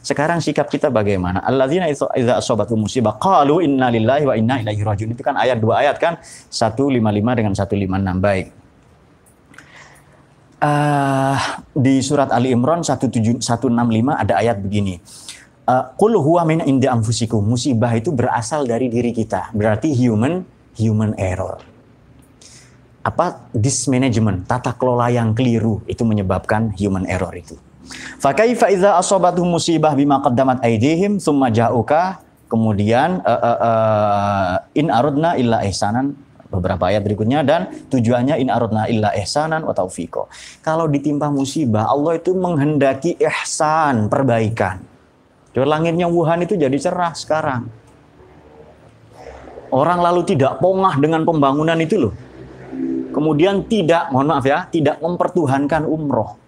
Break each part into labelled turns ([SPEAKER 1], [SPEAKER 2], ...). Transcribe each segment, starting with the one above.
[SPEAKER 1] Sekarang sikap kita bagaimana? Alladzina idza asabatu musibah qalu inna lillahi wa inna ilaihi rajiun. Itu kan ayat dua ayat kan? 155 dengan 156. Baik. Uh, di surat Ali Imran 165 ada ayat begini. Uh, Qul huwa min indi anfusikum. Musibah itu berasal dari diri kita. Berarti human human error apa dismanagement, tata kelola yang keliru itu menyebabkan human error itu. Fakaifa idza asabatuhum musibah bima qaddamat aydihim thumma ja'uka kemudian uh, uh, uh, in aradna illa ihsanan beberapa ayat berikutnya dan tujuannya in aradna illa ihsanan wa taufiqo. Kalau ditimpa musibah Allah itu menghendaki ihsan, perbaikan. Di langitnya Wuhan itu jadi cerah sekarang. Orang lalu tidak pongah dengan pembangunan itu loh kemudian tidak, mohon maaf ya, tidak mempertuhankan umroh.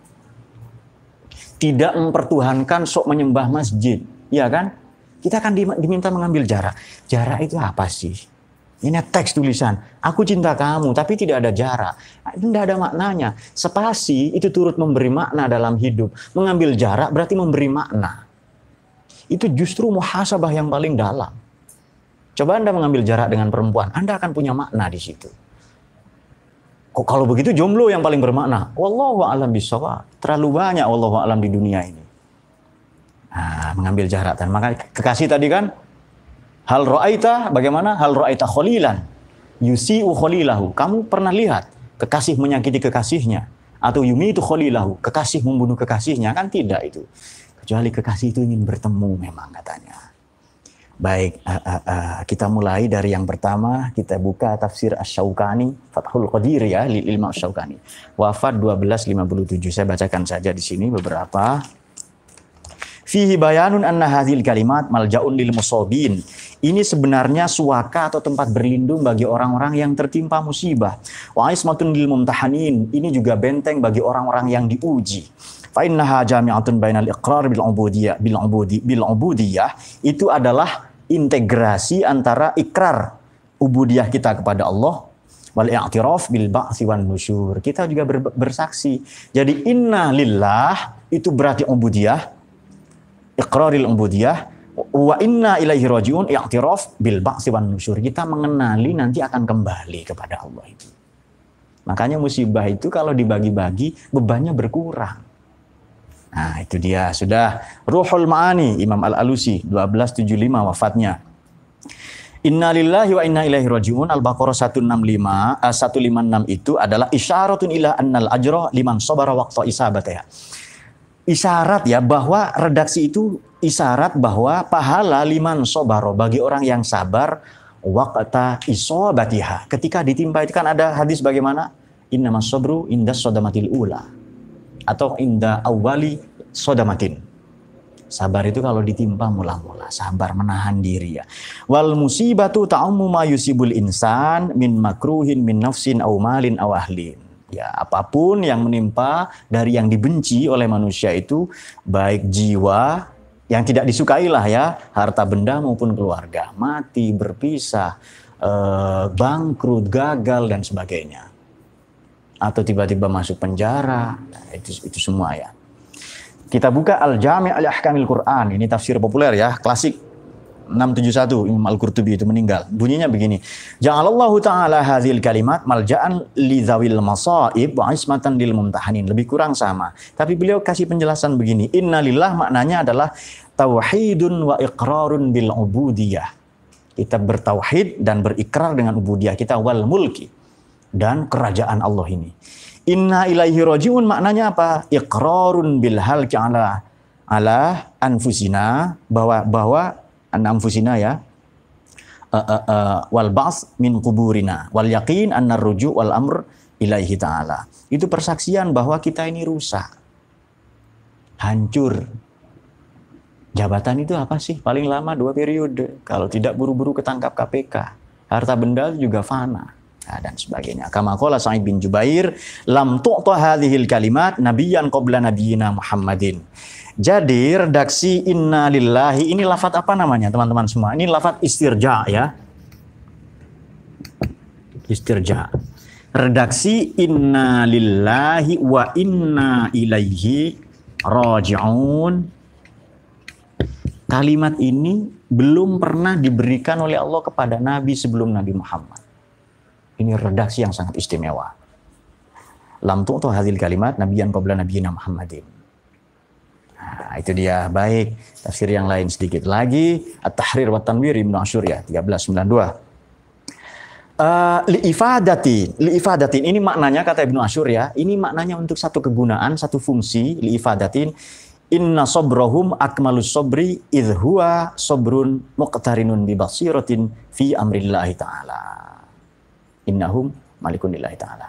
[SPEAKER 1] Tidak mempertuhankan sok menyembah masjid. Ya kan? Kita akan diminta mengambil jarak. Jarak itu apa sih? Ini teks tulisan. Aku cinta kamu, tapi tidak ada jarak. Tidak ada maknanya. Spasi itu turut memberi makna dalam hidup. Mengambil jarak berarti memberi makna. Itu justru muhasabah yang paling dalam. Coba Anda mengambil jarak dengan perempuan, Anda akan punya makna di situ. Kok kalau begitu jomblo yang paling bermakna? Wallahu a'lam bisawab. Terlalu banyak wallahu a'lam di dunia ini. Nah, mengambil jarak dan maka kekasih tadi kan hal ra'aita bagaimana? Hal ra'aita khalilan yusi'u khalilahu. Kamu pernah lihat kekasih menyakiti kekasihnya atau yumi itu khalilahu, kekasih membunuh kekasihnya kan tidak itu. Kecuali kekasih itu ingin bertemu memang katanya. Baik, uh, uh, uh, kita mulai dari yang pertama, kita buka tafsir Asy-Syaukani, Fathul Qadir ya, Imam Asy-Syaukani. Wafat 1257. Saya bacakan saja di sini beberapa. Fihi bayanun anna hadhil kalimat maljaun lil musobin. Ini sebenarnya suaka atau tempat berlindung bagi orang-orang yang tertimpa musibah. Wa ismatun lil mumtahanin. Ini juga benteng bagi orang-orang yang diuji fa innaha jami'atun bainal iqrar bil ubudiyah bil ubudi bil ubudiyah itu adalah integrasi antara ikrar ubudiyah kita kepada Allah wal i'tiraf bil ba'si wan nusyur. Kita juga ber, bersaksi. Jadi inna lillah itu berarti ubudiyah, iqraril ubudiyah wa inna ilaihi rajiun i'tiraf bil ba'si wan nusyur. Kita mengenali nanti akan kembali kepada Allah itu. Makanya musibah itu kalau dibagi-bagi bebannya berkurang. Nah, itu dia sudah Ruhul Maani Imam Al-Alusi 1275 wafatnya. Inna lillahi wa inna ilaihi rajiun Al-Baqarah 165 uh, 156 itu adalah isyaratun ila annal ajra liman sabara waqta isabatnya. Isyarat ya bahwa redaksi itu isyarat bahwa pahala liman sobaro bagi orang yang sabar waqta isobatiha. Ketika ditimpa itu kan ada hadis bagaimana? Inna sabru indas sodamatil ula atau inda awali sodamatin. Sabar itu kalau ditimpa mula-mula, sabar menahan diri ya. Wal musibatu ta'ummu ma yusibul insan min makruhin min nafsin aw malin aw ahlin. Ya, apa pun yang menimpa dari yang dibenci oleh manusia itu baik jiwa yang tidak disukai lah ya, harta benda maupun keluarga, mati, berpisah, eh, bangkrut, gagal dan sebagainya atau tiba-tiba masuk penjara, itu itu semua ya. Kita buka Al-Jami' Al-Ahkamil Quran. Ini tafsir populer ya, klasik 671 Imam Al-Qurtubi itu meninggal. Bunyinya begini. Ja'alallahu ta'ala hadhil kalimat malja'an li dzawil masaib wa ismatan lil mumtahanin. Lebih kurang sama. Tapi beliau kasih penjelasan begini. Innalillah maknanya adalah tauhidun wa iqrarun bil ubudiyah. Kita bertauhid dan berikrar dengan ubudiyah kita wal mulki dan kerajaan Allah ini. Inna ilaihi rojiun maknanya apa? Iqrarun bil hal ala ala anfusina bahwa bahwa an anfusina ya uh, uh, uh, wal ba'ts min kuburina wal yakin anna ruju wal amr ilaihi ta'ala. Itu persaksian bahwa kita ini rusak. Hancur. Jabatan itu apa sih? Paling lama dua periode. Kalau tidak buru-buru ketangkap KPK. Harta benda juga fana Nah, dan sebagainya. Kama qala Sa'id bin Jubair, lam tu'ta hadhil kalimat nabiyyan qabla nabiyina Muhammadin. Jadi redaksi inna lillahi ini lafat apa namanya teman-teman semua? Ini lafat istirja ya. Istirja. Redaksi inna lillahi wa inna ilaihi raji'un. Kalimat ini belum pernah diberikan oleh Allah kepada Nabi sebelum Nabi Muhammad. Ini redaksi yang sangat istimewa. Lam tu'tu hadhil kalimat nabiyan qabla nabiyina Muhammadin. Nah, itu dia. Baik, tafsir yang lain sedikit lagi. At-Tahrir wa Tanwir Ibnu Asyur ya, 1392. Uh, liifadatin, liifadatin ini maknanya kata Ibnu Asyur ya, ini maknanya untuk satu kegunaan, satu fungsi liifadatin Inna sobrahum akmalus sobri idhuwa sobrun muqtarinun bi basiratin fi amrillahi ta'ala. Innahum malikunillahi ta'ala.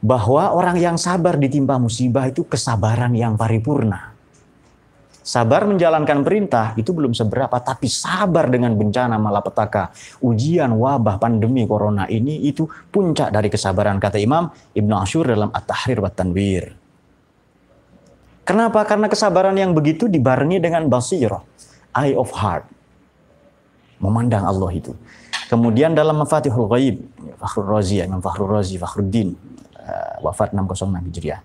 [SPEAKER 1] Bahwa orang yang sabar ditimpa musibah itu kesabaran yang paripurna. Sabar menjalankan perintah itu belum seberapa, tapi sabar dengan bencana malapetaka, ujian, wabah, pandemi corona ini itu puncak dari kesabaran kata Imam Ibnu Ashur dalam At-Tahrir wa Tanwir. Kenapa? Karena kesabaran yang begitu dibarengi dengan basirah, eye of heart. Memandang Allah itu. Kemudian dalam Mafatihul Ghaib, Fakhrul Razi, Imam Fakhrul Razi, Fakhruddin, uh, wafat 606 Hijriah.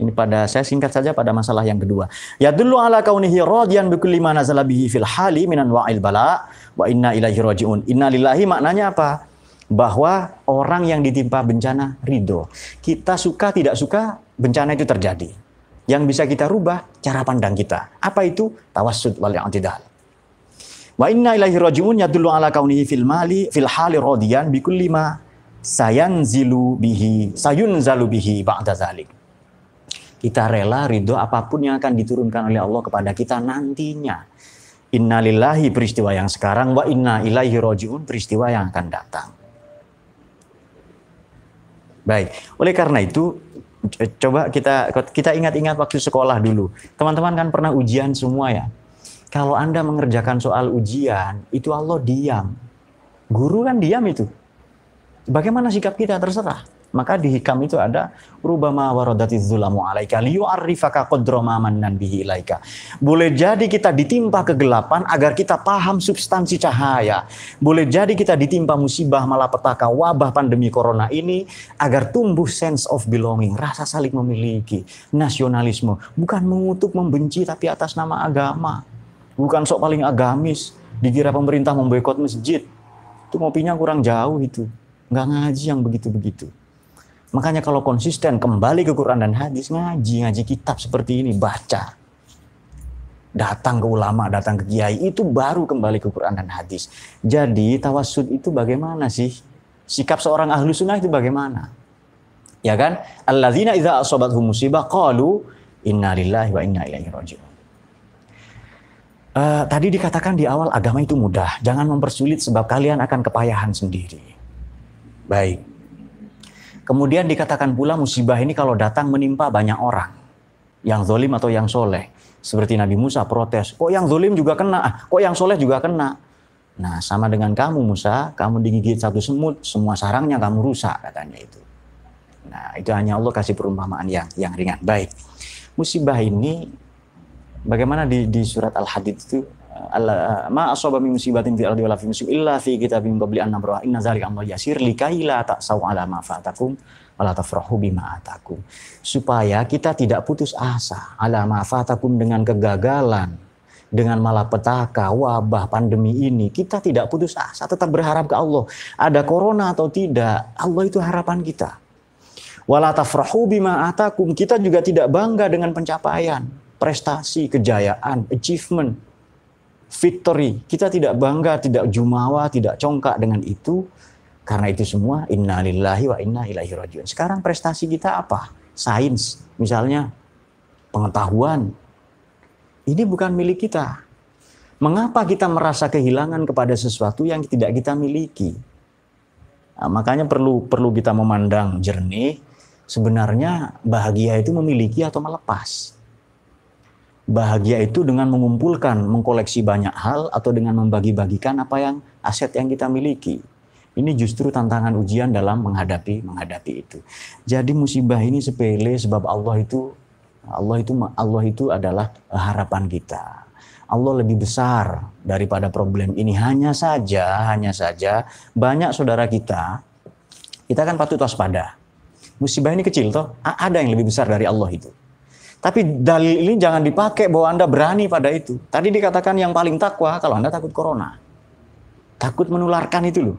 [SPEAKER 1] Ini pada saya singkat saja pada masalah yang kedua. Ya dulu ala kaunihi radiyan bi kulli ma nazala bihi fil hali minan wa'il bala wa inna ilaihi rajiun. Inna lillahi maknanya apa? Bahwa orang yang ditimpa bencana ridho. Kita suka tidak suka bencana itu terjadi. Yang bisa kita rubah cara pandang kita. Apa itu? Tawassud wal i'tidal. Wa inna ilaihi rajiun yadullu ala kaunihi fil mali fil hali radiyan bi kulli ma sayanzilu bihi sayunzalu bihi ba'da zalik. Kita rela ridho apa pun yang akan diturunkan oleh Allah kepada kita nantinya. Innalillahi peristiwa yang sekarang wa inna ilaihi rajiun peristiwa yang akan datang. Baik, oleh karena itu coba kita kita ingat-ingat waktu sekolah dulu. Teman-teman kan pernah ujian semua ya. Kalau Anda mengerjakan soal ujian, itu Allah diam. Guru kan diam itu. Bagaimana sikap kita terserah. Maka di hikam itu ada rubama waradati dzulamu alaika liyu'arrifaka qadra ma mannan bihi ilaika. Boleh jadi kita ditimpa kegelapan agar kita paham substansi cahaya. Boleh jadi kita ditimpa musibah malapetaka wabah pandemi corona ini agar tumbuh sense of belonging, rasa saling memiliki, nasionalisme, bukan mengutuk membenci tapi atas nama agama. Bukan sok paling agamis, dikira pemerintah memboikot masjid. Itu ngopinya kurang jauh itu. Nggak ngaji yang begitu-begitu. Makanya kalau konsisten kembali ke Quran dan hadis, ngaji, ngaji kitab seperti ini, baca. Datang ke ulama, datang ke kiai, itu baru kembali ke Quran dan hadis. Jadi tawasud itu bagaimana sih? Sikap seorang ahlu sunnah itu bagaimana? Ya kan? Alladzina idza asabathum musibah qalu inna lillahi wa inna ilaihi raji'un. Uh, tadi dikatakan di awal agama itu mudah, jangan mempersulit sebab kalian akan kepayahan sendiri. Baik, Kemudian dikatakan pula musibah ini kalau datang menimpa banyak orang. Yang zolim atau yang soleh. Seperti Nabi Musa protes, kok yang zolim juga kena, ah, kok yang soleh juga kena. Nah sama dengan kamu Musa, kamu digigit satu semut, semua sarangnya kamu rusak katanya itu. Nah itu hanya Allah kasih perumpamaan yang yang ringan. Baik, musibah ini bagaimana di, di surat Al-Hadid itu Allah ma asaba min musibatin fil ardi wala fi musib illa fi kitabim qabli an nabraha inna zalika amrun yasir likai la ta'sau ala ma fatakum wala tafrahu bima atakum. Supaya kita tidak putus asa ala ma fatakum dengan kegagalan dengan malapetaka, wabah, pandemi ini, kita tidak putus asa, tetap berharap ke Allah. Ada corona atau tidak, Allah itu harapan kita. Wala tafrahu bima atakum, kita juga tidak bangga dengan pencapaian, prestasi, kejayaan, achievement victory. Kita tidak bangga, tidak jumawa, tidak congkak dengan itu. Karena itu semua innalillahi wa inna ilaihi rajiun. Sekarang prestasi kita apa? Sains, misalnya pengetahuan. Ini bukan milik kita. Mengapa kita merasa kehilangan kepada sesuatu yang tidak kita miliki? Nah, makanya perlu perlu kita memandang jernih. Sebenarnya bahagia itu memiliki atau melepas. Bahagia itu dengan mengumpulkan, mengkoleksi banyak hal atau dengan membagi-bagikan apa yang aset yang kita miliki. Ini justru tantangan ujian dalam menghadapi menghadapi itu. Jadi musibah ini sepele sebab Allah itu Allah itu Allah itu adalah harapan kita. Allah lebih besar daripada problem ini. Hanya saja, hanya saja banyak saudara kita kita kan patut waspada. Musibah ini kecil toh, ada yang lebih besar dari Allah itu. Tapi dalil ini jangan dipakai bahwa Anda berani pada itu. Tadi dikatakan yang paling takwa kalau Anda takut corona. Takut menularkan itu loh.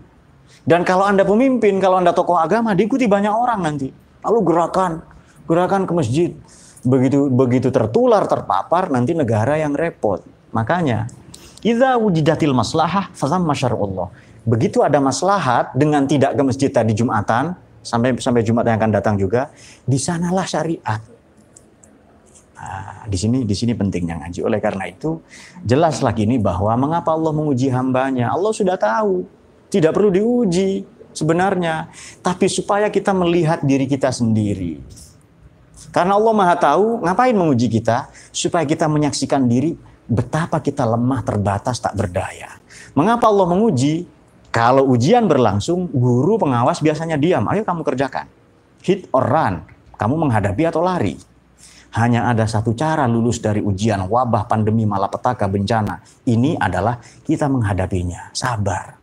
[SPEAKER 1] Dan kalau Anda pemimpin, kalau Anda tokoh agama, diikuti banyak orang nanti. Lalu gerakan, gerakan ke masjid. Begitu begitu tertular, terpapar, nanti negara yang repot. Makanya, idza wujidatil maslahah fazam masyarullah. Begitu ada maslahat dengan tidak ke masjid tadi Jumatan, sampai sampai Jumat yang akan datang juga, di sanalah syariat. Nah, di sini di sini pentingnya ngaji. Oleh karena itu, jelaslah gini bahwa mengapa Allah menguji hambanya. Allah sudah tahu. Tidak perlu diuji sebenarnya. Tapi supaya kita melihat diri kita sendiri. Karena Allah Maha tahu, ngapain menguji kita? Supaya kita menyaksikan diri betapa kita lemah, terbatas, tak berdaya. Mengapa Allah menguji? Kalau ujian berlangsung, guru pengawas biasanya diam. Ayo kamu kerjakan. Hit or run. Kamu menghadapi atau lari. Hanya ada satu cara lulus dari ujian wabah, pandemi, malapetaka, bencana. Ini adalah kita menghadapinya. Sabar.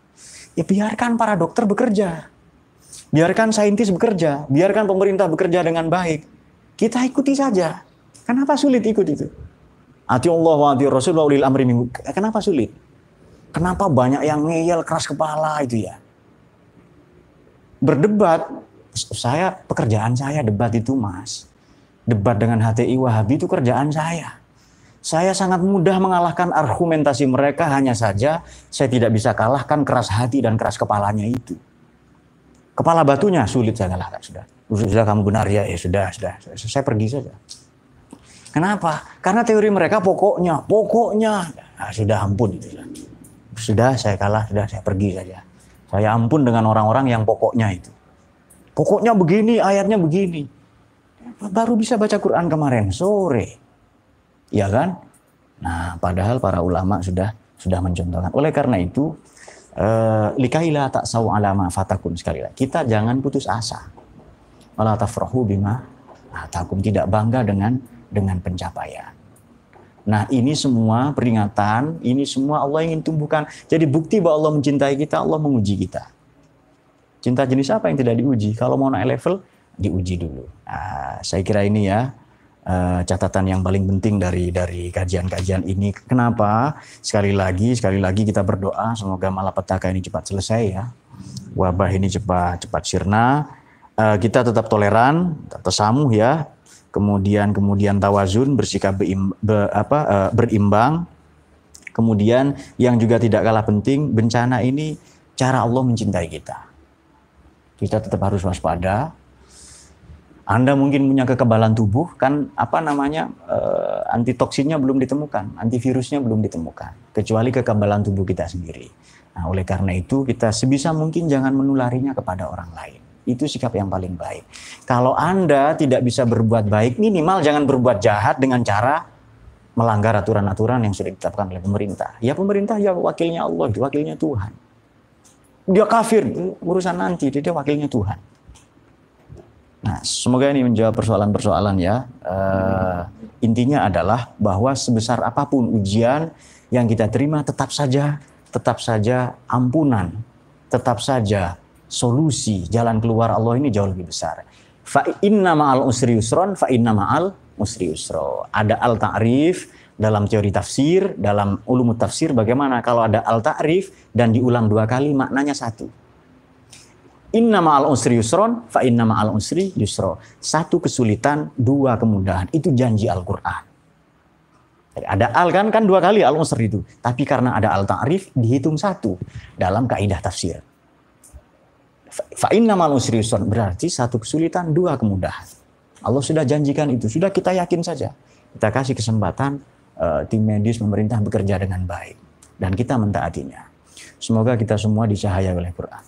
[SPEAKER 1] Ya biarkan para dokter bekerja. Biarkan saintis bekerja. Biarkan pemerintah bekerja dengan baik. Kita ikuti saja. Kenapa sulit ikut itu? Ati Allah wa ati Rasulullah ulil amri minggu. Kenapa sulit? Kenapa banyak yang ngeyel keras kepala itu ya? Berdebat, saya pekerjaan saya debat itu mas debat dengan HTI Wahabi itu kerjaan saya. Saya sangat mudah mengalahkan argumentasi mereka hanya saja saya tidak bisa kalahkan keras hati dan keras kepalanya itu. Kepala batunya sulit saya kalahkan sudah. Sudah kamu benar ya, ya sudah, sudah. Saya pergi saja. Kenapa? Karena teori mereka pokoknya, pokoknya. Nah, sudah ampun itu. Sudah saya kalah, sudah saya pergi saja. Saya ampun dengan orang-orang yang pokoknya itu. Pokoknya begini, ayatnya begini. Baru bisa baca Quran kemarin sore. Ya kan? Nah, padahal para ulama sudah sudah mencontohkan. Oleh karena itu, eh, likaila tak saw alama fatakun sekali lagi. Kita jangan putus asa. Wala tafrahu bima takum tidak bangga dengan dengan pencapaian. Nah ini semua peringatan, ini semua Allah ingin tumbuhkan. Jadi bukti bahwa Allah mencintai kita, Allah menguji kita. Cinta jenis apa yang tidak diuji? Kalau mau naik level, diuji dulu. Nah, saya kira ini ya uh, catatan yang paling penting dari dari kajian-kajian ini. Kenapa? Sekali lagi, sekali lagi kita berdoa semoga malapetaka ini cepat selesai ya. Wabah ini cepat cepat sirna. Uh, kita tetap toleran, tetap tesamuh ya. Kemudian kemudian tawazun bersikap beim, be, apa, uh, berimbang. Kemudian yang juga tidak kalah penting bencana ini cara Allah mencintai kita. Kita tetap harus waspada, anda mungkin punya kekebalan tubuh kan apa namanya uh, antitoksinnya belum ditemukan, antivirusnya belum ditemukan, kecuali kekebalan tubuh kita sendiri. Nah, oleh karena itu kita sebisa mungkin jangan menularinya kepada orang lain. Itu sikap yang paling baik. Kalau Anda tidak bisa berbuat baik, minimal jangan berbuat jahat dengan cara melanggar aturan-aturan yang sudah ditetapkan oleh pemerintah. Ya pemerintah ya wakilnya Allah, wakilnya Tuhan. Dia kafir, urusan nanti, dia wakilnya Tuhan. Nah, semoga ini menjawab persoalan-persoalan ya. Uh, intinya adalah bahwa sebesar apa pun ujian yang kita terima tetap saja, tetap saja ampunan, tetap saja solusi jalan keluar Allah ini jauh lebih besar. Fa inna ma'al usri yusron, fa inna ma'al usri yusro. Ada al ta'rif dalam teori tafsir, dalam ulumut tafsir bagaimana kalau ada al ta'rif dan diulang dua kali maknanya satu. Inna ma'al usri yusron, fa inna ma'al usri yusro. Satu kesulitan, dua kemudahan. Itu janji Al-Quran. Ada al kan, kan dua kali al-usri itu. Tapi karena ada al-ta'rif, dihitung satu dalam kaidah tafsir. Fa inna ma'al usri yusron. Berarti satu kesulitan, dua kemudahan. Allah sudah janjikan itu. Sudah kita yakin saja. Kita kasih kesempatan uh, tim medis pemerintah bekerja dengan baik. Dan kita mentaatinya. Semoga kita semua dicahaya oleh Quran.